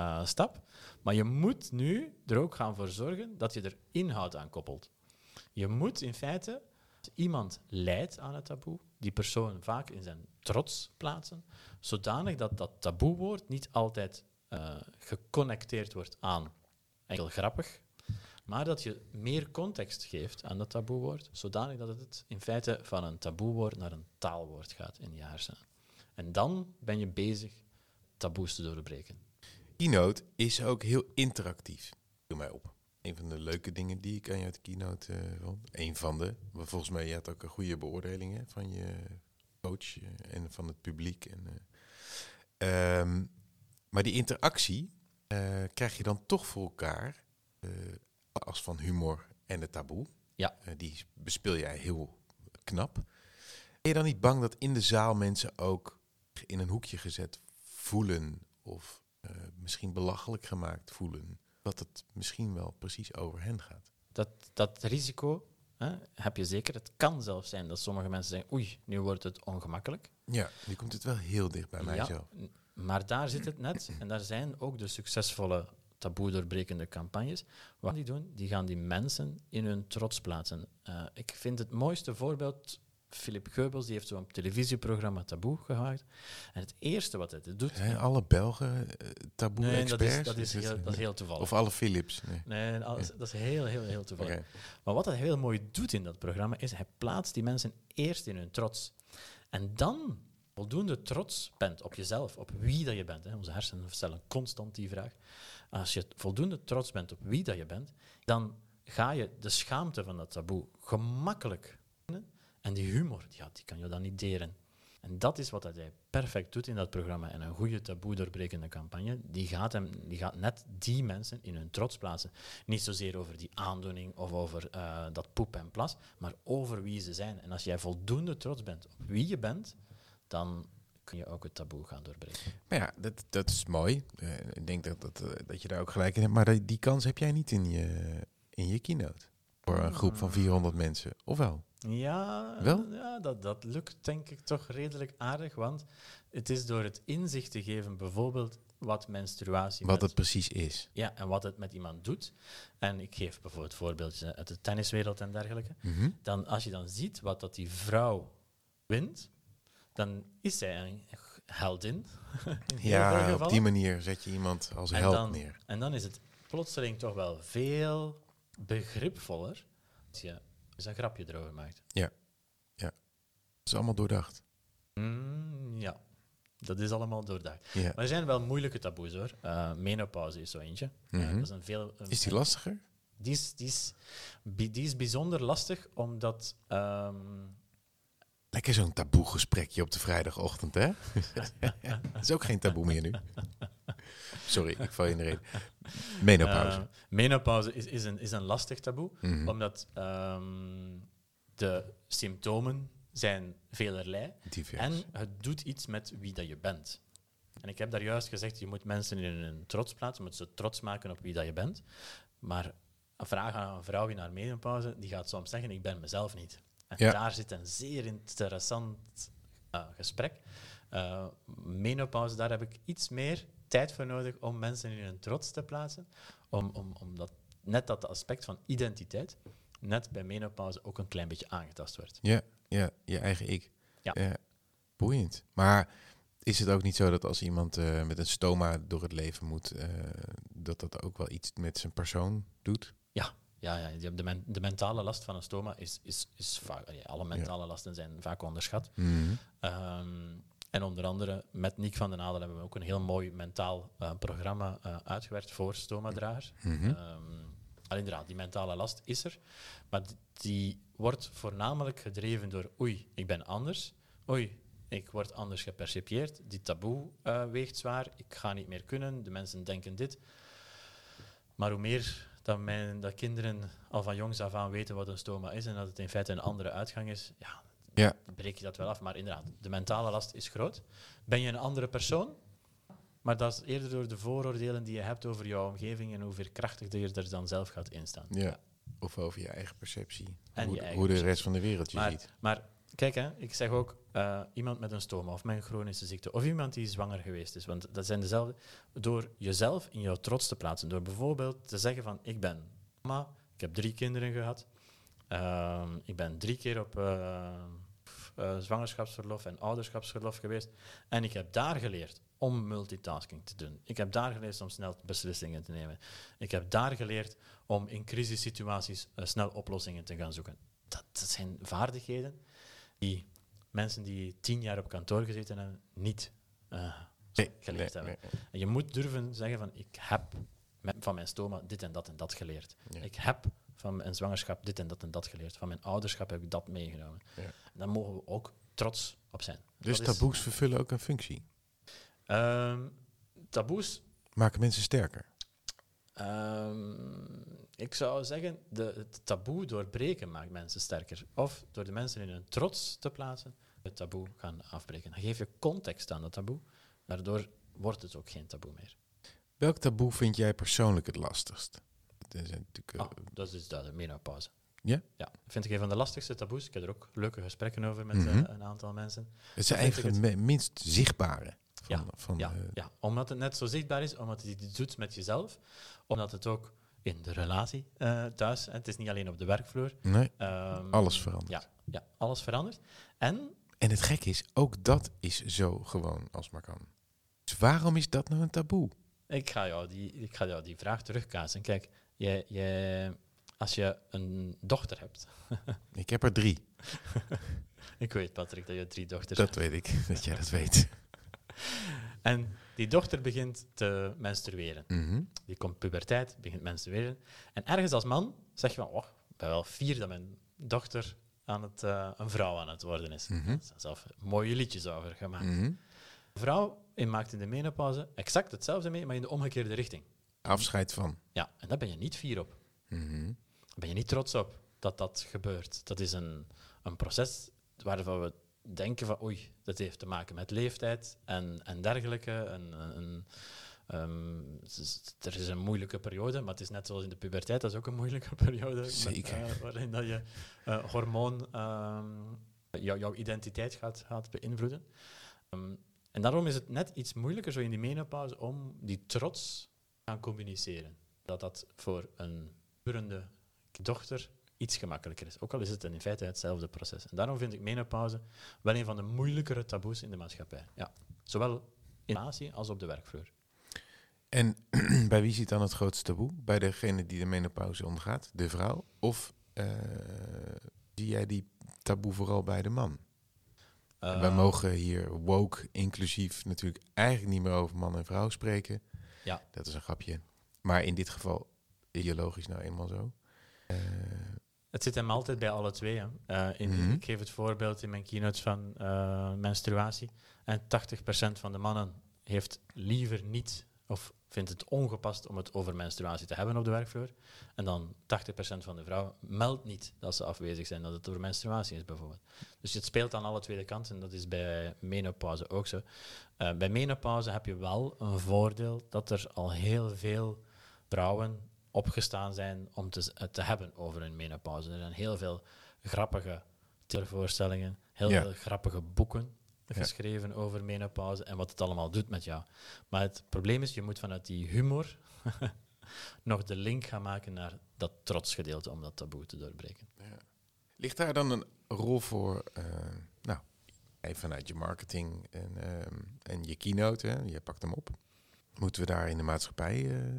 uh, stap. Maar je moet nu er ook gaan voor zorgen dat je er inhoud aan koppelt. Je moet in feite, iemand leidt aan het taboe, die persoon vaak in zijn trots plaatsen, zodanig dat dat taboewoord niet altijd uh, geconnecteerd wordt aan enkel grappig, maar dat je meer context geeft aan dat taboewoord, zodanig dat het in feite van een taboewoord naar een taalwoord gaat in je hersenen. En dan ben je bezig taboes te doorbreken. Keynote is ook heel interactief. Doe mij op. Een van de leuke dingen die ik aan je uit de keynote uh, vond. Een van de. Maar volgens mij, je had ook een goede beoordelingen van je coach uh, en van het publiek. En, uh, um, maar die interactie eh, krijg je dan toch voor elkaar, eh, als van humor en het taboe. Ja. Eh, die bespeel jij heel knap. Ben je dan niet bang dat in de zaal mensen ook in een hoekje gezet voelen of eh, misschien belachelijk gemaakt voelen? Dat het misschien wel precies over hen gaat. Dat, dat risico hè, heb je zeker. Het kan zelfs zijn dat sommige mensen zeggen, oei, nu wordt het ongemakkelijk. Ja, nu komt het wel heel dicht bij mij Ja, maar daar zit het net. En daar zijn ook de succesvolle taboe doorbrekende campagnes. Wat die doen, die gaan die mensen in hun trots plaatsen. Eh, ik vind het mooiste voorbeeld, Philip Geubels, die heeft zo'n televisieprogramma Taboe gemaakt. En het eerste wat hij doet... Zijn alle Belgen eh, nee, dat taboe-experts? is, dat, is heel, dat is heel toevallig. Of alle Philips? Nee. Nee, dat is heel, heel, heel toevallig. Maar wat hij heel mooi doet in dat programma, is hij plaatst die mensen eerst in hun trots. En dan voldoende trots bent op jezelf, op wie dat je bent. Hè. Onze hersenen stellen constant die vraag. Als je voldoende trots bent op wie dat je bent, dan ga je de schaamte van dat taboe gemakkelijk. En die humor, ja, die kan je dan niet deren. En dat is wat hij perfect doet in dat programma. En een goede taboe doorbrekende campagne, die gaat, hem, die gaat net die mensen in hun trots plaatsen. Niet zozeer over die aandoening of over eh, dat poep en plas, maar over wie ze zijn. En als jij voldoende trots bent op wie je bent, dan kun je ook het taboe gaan doorbreken. Maar ja, dat, dat is mooi. Eh, ik denk dat, dat, eh, dat je daar ook gelijk in hebt. Maar die, die kans heb jij niet in je, in je keynote. Voor een groep van 400 mensen. Of wel? Ja, Wel? ja dat, dat lukt denk ik toch redelijk aardig, want het is door het inzicht te geven, bijvoorbeeld wat menstruatie Wat met- het precies is. ja, en wat het met iemand doet. En ik geef bijvoorbeeld voorbeeldjes uit de tenniswereld en dergelijke. Mhm. Dan, als je dan ziet wat dat die vrouw wint, dan is zij een heldin. Ja, op die manier zet je iemand als En held dan- neer. En dan is het plotseling toch wel veel begripvoller als je eens een grapje erover maakt. Dat is allemaal doordacht. Mm, ja, dat is allemaal doordacht. Ja. Maar er zijn wel moeilijke taboes hoor. Eh, menopauze is zo eentje. Eh, Mhm. dat is een veel, een- Is die lastiger? Die is, die, is, die is bijzonder lastig, omdat... ehm, Lekker zo'n taboe gesprekje op de vrijdagochtend, hè? Dat is ook geen taboe meer nu. Sorry, ik val je in de reden. Menopauze. eh, menopauze is, is, een, is een lastig taboe, Mhm. omdat ehm, de symptomen zijn velerlei Divers. en het doet iets met wie dat je bent. En ik heb daar juist gezegd, je moet mensen in hun trots plaatsen, je moet ze trots maken op wie dat je bent. Maar een vraag aan een vrouw in haar menopauze, die gaat soms zeggen, ik ben mezelf niet. En Ja. daar zit een zeer interessant eh, gesprek. Eh, menopauze, daar heb ik iets meer tijd voor nodig om mensen in hun trots te plaatsen. Om, om, omdat net dat aspect van identiteit, net bij menopauze ook een klein beetje aangetast wordt. Ja, ja, je eigen ik. Ja. boeiend. Maar is het ook niet zo dat als iemand eh, met een stoma door het leven moet, eh, dat dat ook wel iets met zijn persoon doet? Ja, ja de, men- de mentale last van een stoma is, is, is vaak... ja, alle mentale lasten zijn vaak onderschat. Mhm. Ehm, en onder andere met Niek van den Adel hebben we ook een heel mooi mentaal eh, programma eh, uitgewerkt voor stomadragers. Mhm. Ehm, al inderdaad, die mentale last is er, maar die wordt voornamelijk gedreven door oei, ik ben anders, oei, ik word anders gepercipieerd, die taboe eh, weegt zwaar, ik ga niet meer kunnen, de mensen denken dit. Maar hoe meer dat, mijn, dat kinderen al van jongs af aan weten wat een stoma is en dat het in feite een andere uitgang is, ja, Ja. dan breek je dat wel af. Maar inderdaad, de mentale last is groot. Ben je een andere persoon? Maar dat is eerder door de vooroordelen die je hebt over jouw omgeving en hoe veerkrachtig je er dan zelf gaat instaan. Ja. Of over je eigen perceptie. En hoe, je eigen hoe de rest van de wereld je Maar, ziet. maar kijk, hè, ik zeg ook eh, iemand met een stoma of met een chronische ziekte of iemand die zwanger geweest is, want dat zijn dezelfde. Door jezelf in jouw trots te plaatsen, door bijvoorbeeld te zeggen van ik ben mama, ik heb drie kinderen gehad, ehm, ik ben drie keer op eh, eh, zwangerschapsverlof en ouderschapsverlof geweest en ik heb daar geleerd om multitasking te doen. Ik heb daar geleerd om snel beslissingen te nemen. Ik heb daar geleerd om in crisissituaties eh, snel oplossingen te gaan zoeken. Dat, dat zijn vaardigheden die mensen die tien jaar op kantoor gezeten hebben, niet eh, Nee, geleerd nee, hebben. nee. En je moet durven zeggen van, ik heb van mijn stoma dit en dat en dat geleerd. Ik heb van mijn zwangerschap dit en dat en dat geleerd. Van mijn ouderschap heb ik dat meegenomen. Ja. Daar mogen we ook trots op zijn. Dus Dat is- taboes vervullen ook een functie. Ehm, taboes Maken mensen sterker? Ehm, ik zou zeggen, de, het taboe doorbreken maakt mensen sterker. Of door de mensen in hun trots te plaatsen, het taboe gaan afbreken. Dan geef je context aan dat taboe. Daardoor wordt het ook geen taboe meer. Welk taboe vind jij persoonlijk het lastigst? Dat is natuurlijk, eh, Ah, dat is de menopauze. Ja? Ja, vind ik een van de lastigste taboes. Ik heb er ook leuke gesprekken over met Mhm. eh, een aantal mensen. het ik eigenlijk het- minst zichtbare. Van, Ja, van, Ja, eh, ja, omdat het net zo zichtbaar is, omdat het iets doet met jezelf, omdat het ook in de relatie eh, thuis, het is niet alleen op de werkvloer. nee, ehm, alles verandert. Ja, ja, alles verandert. En En het gekke is, ook dat is zo gewoon als maar kan. Dus waarom is dat nou een taboe? ik ga jou die, ik ga jou die vraag terugkaatsen. Kijk, jij, als je een dochter hebt, Ik heb er drie. ik weet Patrick dat je drie dochters Dat weet ik, dat jij dat weet. En die dochter begint te menstrueren. Mhm. Die komt puberteit, begint menstrueren. En ergens als man zeg je van, oh, ik ben wel fier dat mijn dochter aan het, eh, een vrouw aan het worden is. Zijn zelf mooie liedjes over gemaakt. Een vrouw in maakt in de menopauze exact hetzelfde mee, maar in de omgekeerde richting. Afscheid van. Ja, en daar ben je niet fier op. Mhm. Daar ben je niet trots op dat dat gebeurt. Dat is een, een proces waarvan we denken van oei, dat heeft te maken met leeftijd en, en dergelijke. En, en, ehm, is- er is een moeilijke periode, maar het is net zoals in de puberteit, dat is ook een moeilijke periode. met, Zeker. eh, waarin dat je eh, hormoon ehm, jou- jouw identiteit gaat, gaat beïnvloeden. Ehm, en daarom is het net iets moeilijker zo in die menopauze om die trots gaan communiceren. Dat dat voor een purende dochter iets gemakkelijker is. Ook al is het in feite hetzelfde proces. En daarom vind ik menopauze wel een van de moeilijkere taboes in de maatschappij. Ja. Zowel in relatie als op de werkvloer. En bij wie zit dan het grootste taboe? Bij degene die de menopauze ondergaat, de vrouw? Of eh, zie jij die taboe vooral bij de man? Eh, Wij mogen hier woke, inclusief, natuurlijk eigenlijk niet meer over man en vrouw spreken. Ja. Dat is een grapje. Maar in dit geval ideologisch nou eenmaal zo. Eh, Het zit hem altijd bij alle twee. Hè. Eh, in, Mhm. Ik geef het voorbeeld in mijn keynotes van eh, menstruatie. En 80% van de mannen heeft liever niet of vindt het ongepast om het over menstruatie te hebben op de werkvloer. En dan 80% van de vrouwen meldt niet dat ze afwezig zijn, dat het over menstruatie is bijvoorbeeld. Dus het speelt aan alle twee kanten en dat is bij menopauze ook zo. Eh, bij menopauze heb je wel een voordeel dat er al heel veel vrouwen opgestaan zijn om te, het te hebben over hun menopauze. Er zijn heel veel grappige televoorstellingen, heel Ja. veel grappige boeken. Geschreven over menopauze en wat het allemaal doet met jou. Maar het probleem is, je moet vanuit die humor nog de link gaan maken naar dat trotsgedeelte om dat taboe te doorbreken. ligt daar dan een rol voor, eh, nou, even vanuit je marketing en, ehm, en je keynote, hè? je pakt hem op. Moeten we daar in de maatschappij eh,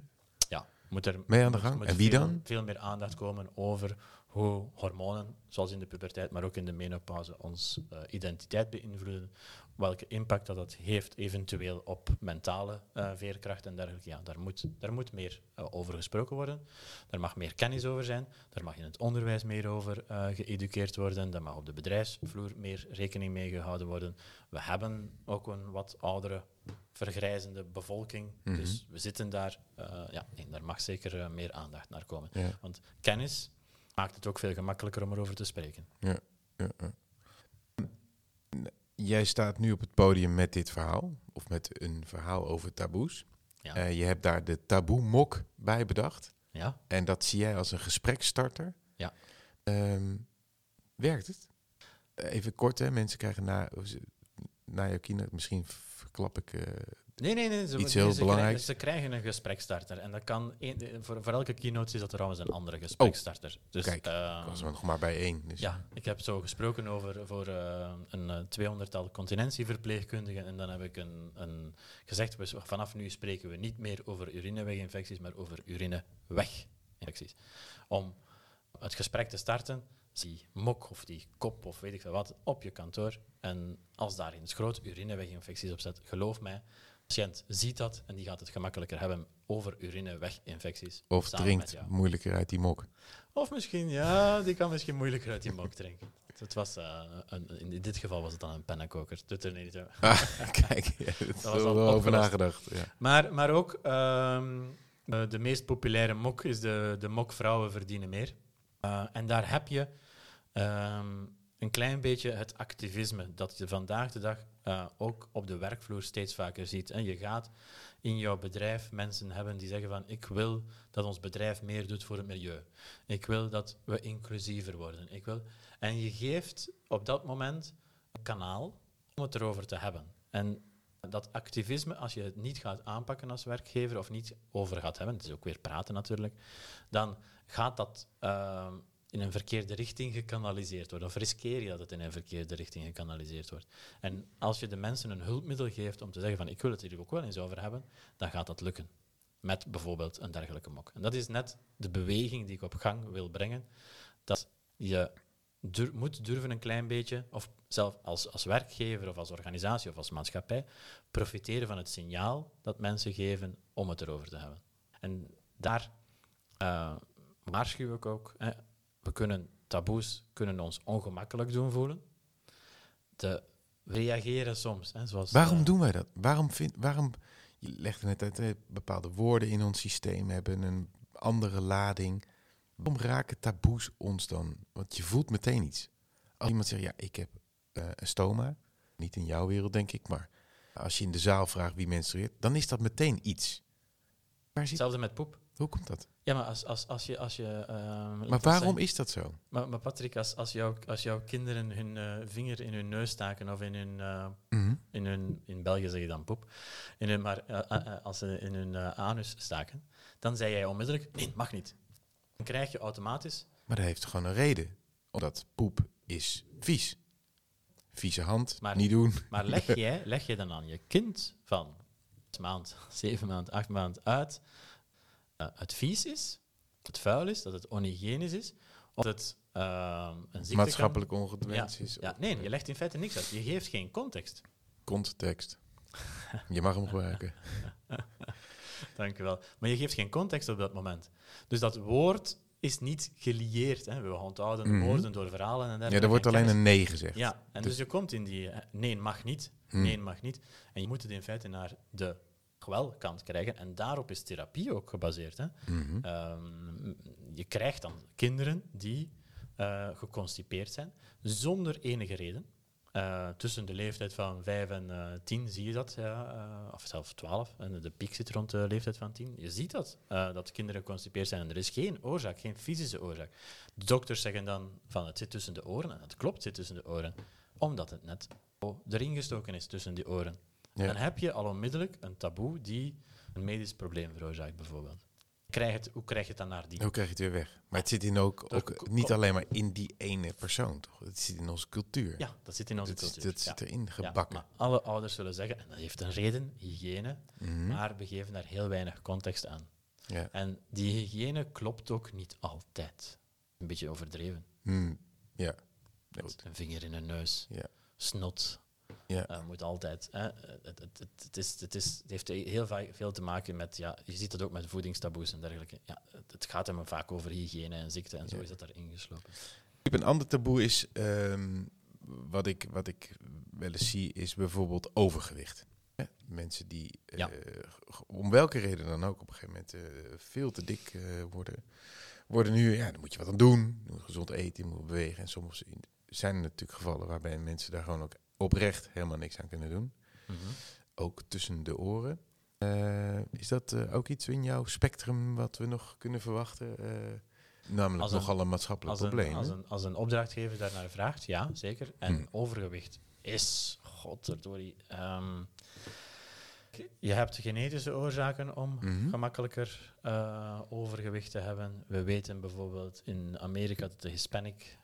Moet er mee aan de moet- gang? moet En wie veel- dan? Veel meer aandacht komen over hoe hormonen, zoals in de puberteit, maar ook in de menopauze, ons eh, identiteit beïnvloeden. Welke impact dat, dat heeft eventueel op mentale eh, veerkracht en dergelijke. Ja, daar moet, daar moet meer eh, over gesproken worden. Daar mag meer kennis over zijn. Daar mag in het onderwijs meer over geëduceerd worden. Daar mag op de bedrijfsvloer meer rekening mee gehouden worden. We hebben ook een wat oudere, vergrijzende bevolking. Mhm. Dus we zitten daar. ja, nee, daar mag zeker meer aandacht naar komen. Ja, Want kennis maakt het ook veel gemakkelijker om erover te spreken. ja, ja. Jij staat nu op het podium met dit verhaal, of met een verhaal over taboes. Ja. Eh, je hebt daar de taboe-mok bij bedacht. Ja? En dat zie jij als een gespreksstarter. Ja. Ehm, werkt het? Eh, Even kort, hè. Mensen krijgen na, na jouw keynote, misschien verklap ik... eh, Nee, nee, nee. Ze, Iets ze heel krijgen- belangrijks. Ze krijgen een gesprekstarter. En dat kan voor, voor elke keynote is dat trouwens een andere gesprekstarter. dus, Oh, kijk, ehm, ik was er nog maar bij één. Dus Ja, ik heb zo gesproken over voor eh, een eh, tweehonderdtal continentieverpleegkundigen. En dan heb ik een, een gezegd, vanaf nu spreken we niet meer over urineweginfecties, maar over urineweginfecties. Om het gesprek te starten, die mok of die kop of weet ik veel wat op je kantoor. En als daar eens groot urineweginfecties op zit, geloof mij, patiënt ziet dat en die gaat het gemakkelijker hebben over urineweginfecties. Of drinkt moeilijker uit die mok. Of misschien, ja, die kan misschien moeilijker uit die mok drinken. Het was, eh, een, in dit geval was het dan een pennenkoker. Doet er niet toe. Ah, kijk, ja, dat is wel over nagedacht. Ja. Maar, maar ook ehm, eh, de meest populaire mok is de, de mok vrouwen verdienen meer. Eh, en daar heb je ehm, een klein beetje het activisme dat je vandaag de dag eh, ook op de werkvloer steeds vaker ziet. En je gaat in jouw bedrijf mensen hebben die zeggen van ik wil dat ons bedrijf meer doet voor het milieu. Ik wil dat we inclusiever worden. Ik wil... En je geeft op dat moment een kanaal om het erover te hebben. En dat activisme, als je het niet gaat aanpakken als werkgever of niet over gaat hebben, het is ook weer praten natuurlijk, dan gaat dat ehm, in een verkeerde richting gekanaliseerd worden. Of riskeer je dat het in een verkeerde richting gekanaliseerd wordt. En als je de mensen een hulpmiddel geeft om te zeggen van ik wil het hier ook wel eens over hebben, dan gaat dat lukken. Met bijvoorbeeld een dergelijke mok. En dat is net de beweging die ik op gang wil brengen. Dat je moet durven een klein beetje, of zelf als, als werkgever of als organisatie of als maatschappij, profiteren van het signaal dat mensen geven om het erover te hebben. En daar eh, waarschuw ik ook. We kunnen taboes kunnen ons ongemakkelijk doen voelen. De, we reageren soms. Hè, zoals, Waarom eh, doen wij dat? Waarom vind, waarom, je legt net uit, hè, bepaalde woorden in ons systeem hebben een andere lading. Waarom raken taboes ons dan? Want je voelt meteen iets. Als iemand zegt, ja, ik heb eh, een stoma. Niet in jouw wereld, denk ik, maar als je in de zaal vraagt wie menstrueert, dan is dat meteen iets. Waar zit, Hetzelfde met poep. hoe komt dat? Ja, maar als, als, als je... Als je eh, laat Maar waarom is dat zo? Maar, maar Patrick, als, als, jouw, als jouw kinderen hun eh, vinger in hun neus staken of in hun, eh, Mhm. in hun... In België zeg je dan poep. In hun, maar eh, als ze in hun anus staken, dan zei jij onmiddellijk, nee, mag niet. Dan krijg je automatisch... Maar dat heeft gewoon een reden. Omdat poep is vies. Vieze hand, Maar- niet doen. Maar leg jij, leg jij dan aan je kind van zes maand, zeven maand, acht maand uit eh, het vies is, het vuil is, dat het onhygiënisch is, of dat het eh, een ziekte Maatschappelijk is. Ja, nee, je legt in feite niks uit. Je geeft geen context. Context. Je mag hem gebruiken. Dank u wel. Maar je geeft geen context op dat moment. Dus dat woord is niet gelieerd. Hè. We onthouden Mhm. woorden door verhalen en dergelijke. Ja, er wordt En alleen kennis- een nee gezegd. Ja, en Dus- dus je komt in die eh, nee mag niet, Hmm. nee mag niet. En je moet het in feite naar de wel-kant krijgen. En daarop is therapie ook gebaseerd. Hè. Mhm. Ehm, je krijgt dan kinderen die eh, geconstipeerd zijn, zonder enige reden. Eh, tussen de leeftijd van 5 en eh 10 zie je dat, ja, of zelfs 12. En de piek zit rond de leeftijd van 10. Je ziet dat, dat kinderen geconstipeerd zijn. En er is geen oorzaak, geen fysische oorzaak. De dokters zeggen dan van het zit tussen de oren. En het klopt, het zit tussen de oren. Omdat het net erin gestoken is tussen die oren. Ja. Dan heb je al onmiddellijk een taboe die een medisch probleem veroorzaakt, bijvoorbeeld. Krijg het, hoe krijg je het dan naar die? Hoe krijg je het weer weg? Maar het zit in ook, ook niet alleen maar in die ene persoon, toch? Het zit in onze cultuur. Ja, dat zit in onze dat, cultuur. dat Ja. zit erin Ja, gebakken. maar alle ouders zullen zeggen, en dat heeft een reden, hygiëne, Mhm. maar we geven daar heel weinig context aan. ja. En die hygiëne klopt ook niet altijd. Een beetje overdreven. Hmm. ja. Met Goed. een vinger in een neus, Ja. snot, Ja. eh, moet altijd. Hè. Het, het, het, is, het, is, het heeft heel vaak veel te maken met, ja, je ziet dat ook met voedingstaboes en dergelijke. Ja, het, gaat hem vaak over hygiëne en ziekte en zo Ja. is dat daar ingeslopen. Een ander taboe is, ehm, wat, ik, wat ik wel eens zie, is bijvoorbeeld overgewicht. Mensen die, eh, Ja. om welke reden dan ook, op een gegeven moment eh, veel te dik worden, worden nu, ja, dan moet je wat aan doen. Je moet gezond eten, je moet bewegen. En soms zijn er natuurlijk gevallen waarbij mensen daar gewoon ook oprecht helemaal niks aan kunnen doen. Mhm. Ook tussen de oren. Eh, is dat eh, ook iets in jouw spectrum wat we nog kunnen verwachten? Eh, namelijk Als een- nogal een maatschappelijk Als een, probleem. als, hè? een, als een opdrachtgever daarnaar vraagt, ja, zeker. En Hmm. overgewicht is, godverdorie... ehm je hebt genetische oorzaken om Mhm. gemakkelijker eh, overgewicht te hebben. We weten bijvoorbeeld in Amerika dat de Hispanic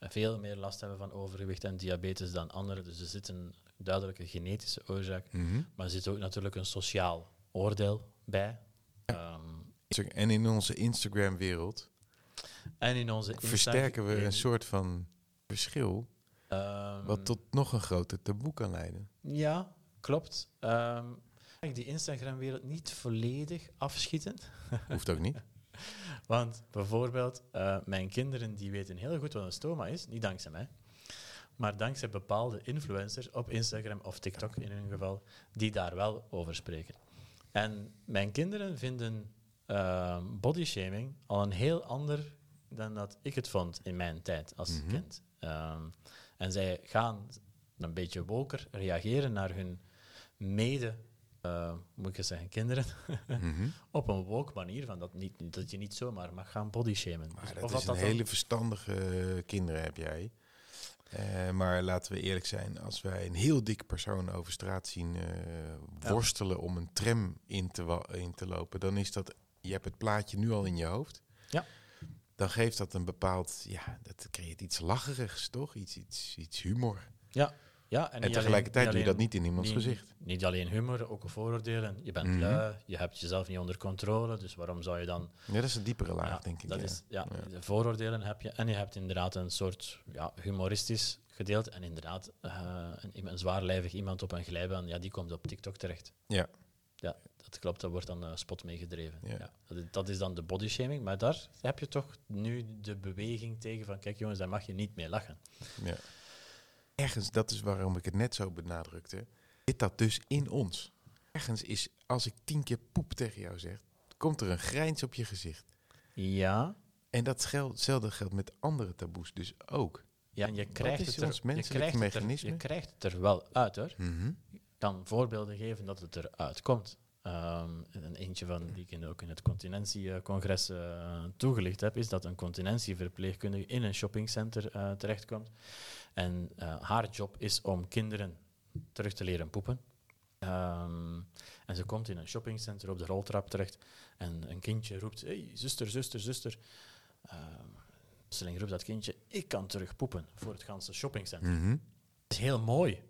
veel meer last hebben van overgewicht en diabetes dan anderen. Dus er zit een duidelijke genetische oorzaak. Mhm. Maar er zit ook natuurlijk een sociaal oordeel bij. Ehm, En in onze Instagram-wereld en in onze versterken we een soort van verschil, ehm, wat tot nog een groter taboe kan leiden. Ja, klopt. Ik die Instagram-wereld niet volledig afschieten. Hoeft ook niet. Want bijvoorbeeld, eh, mijn kinderen die weten heel goed wat een stoma is, niet dankzij mij, maar dankzij bepaalde influencers op Instagram of TikTok in hun geval, die daar wel over spreken. En mijn kinderen vinden uh, bodyshaming al een heel ander dan dat ik het vond in mijn tijd als Mhm. kind. Ehm, en zij gaan een beetje woker reageren naar hun mede, eh, moet ik zeggen, kinderen, Mhm. op een woke manier, van dat, niet, dat je niet zomaar mag gaan bodyshamen. Maar Dus dat of is een hele verstandige kinderen heb jij. Eh, maar laten we eerlijk zijn, als wij een heel dik persoon over straat zien eh, worstelen om een tram in te, in te lopen, dan is dat, je hebt het plaatje nu al in je hoofd. Ja. Dan geeft dat een bepaald, ja, dat creëert iets lacherigs, toch? Iets, iets, iets humor. Ja, en, En, tegelijkertijd alleen, doe je dat niet in iemands niet- gezicht. Niet alleen humor, ook vooroordelen. Je bent Mhm. lui, je hebt jezelf niet onder controle, dus waarom zou je dan... Ja, dat is een diepere laag, Ja, denk ik. dat ja. is, ja, Ja. de vooroordelen heb je. En je hebt inderdaad een soort ja, humoristisch gedeelte. En inderdaad, eh, een, een zwaarlijvig iemand op een glijbaan, ja, die komt op TikTok terecht. Ja. Ja, dat klopt, daar wordt dan eh, spot mee gedreven. Ja. Ja. dat, is, dat is dan de bodyshaming, maar daar heb je toch nu de beweging tegen van, kijk jongens, daar mag je niet mee lachen. Ja. Ergens, dat is waarom ik het net zo benadrukte, zit dat dus in ons. Ergens is, als ik tien keer poep tegen jou zeg, komt er een grijns op je gezicht. Ja, En dat schel- hetzelfde geldt met andere taboes dus ook. ja en je krijgt, het er, je, menselijke krijgt het er, mechanisme? je krijgt het er wel uit hoor. Ik kan voorbeelden geven dat het eruit komt. Ehm, een eentje van die ik in, ook in het continentiecongres eh toegelicht heb, is dat een continentieverpleegkundige in een shoppingcenter eh, terechtkomt. En eh, haar job is om kinderen terug te leren poepen. Ehm, en ze komt in een shoppingcenter op de roltrap terecht en een kindje roept, hey, zuster, zuster, zuster. Ehm plotseling roept dat kindje, ik kan terug poepen voor het ganse shoppingcenter. Mhm. Dat is heel mooi.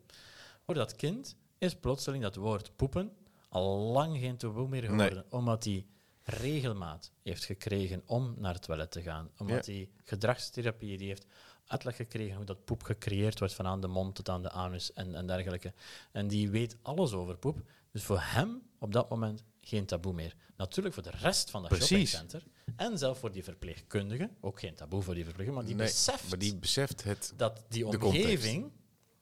Voor dat kind is plotseling dat woord poepen al lang geen taboe meer geworden, omdat hij regelmaat heeft gekregen om naar het toilet te gaan. Omdat hij gedragstherapie die heeft uitleg gekregen hoe dat poep gecreëerd wordt van aan de mond tot aan de anus en, en dergelijke. En die weet alles over poep. Dus voor hem op dat moment geen taboe meer. Natuurlijk voor de rest van dat Precies. shoppingcenter en zelf voor die verpleegkundige, ook geen taboe voor die verpleegkundige, maar die Nee, beseft Maar die beseft het. dat die omgeving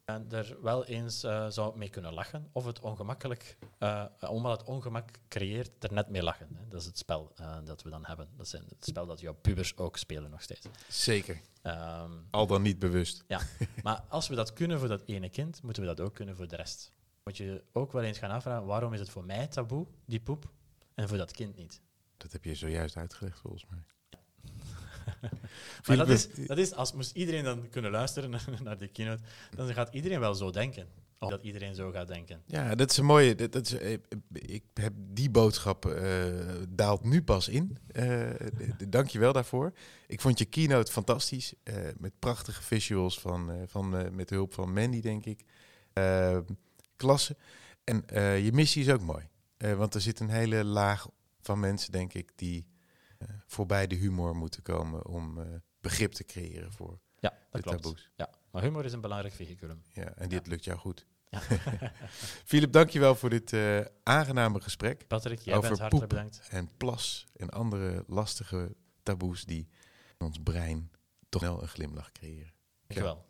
en er wel eens eh, zou mee kunnen lachen. Of het ongemakkelijk, eh omdat het ongemak creëert, er net mee lachen. Hè. Dat is het spel eh, dat we dan hebben. Dat is het spel dat jouw pubers ook spelen nog steeds. Zeker. Ehm, Al dan niet bewust. ja. Maar als we dat kunnen voor dat ene kind, moeten we dat ook kunnen voor de rest. Moet je ook wel eens gaan afvragen, waarom is het voor mij taboe, die poep, en voor dat kind niet? Dat heb je zojuist uitgelegd volgens mij. Maar dat is, dat is, als moest iedereen dan kunnen luisteren naar die keynote, dan gaat iedereen wel zo denken. Of dat iedereen zo gaat denken. Ja, dat is een mooie. Dat, dat is, eh, ik heb die boodschap eh, daalt nu pas in. Eh Dank je wel daarvoor. Ik vond je keynote fantastisch. eh, met prachtige visuals van, eh, van, eh, met de hulp van Mandy, denk ik. Eh, klasse. En eh, je missie is ook mooi. Eh, want er zit een hele laag van mensen, denk ik, die eh, voorbij de humor moeten komen om eh, begrip te creëren voor Ja, de klopt. taboes. Ja, maar humor is een belangrijk vehiculum. Ja, en dit lukt jou goed. Ja. Philip, dankjewel voor dit eh, aangename gesprek. Patrick, jij Over bent hartelijk poep. bedankt. En plas en andere lastige taboes die in ons brein toch wel een glimlach creëren. Dankjewel.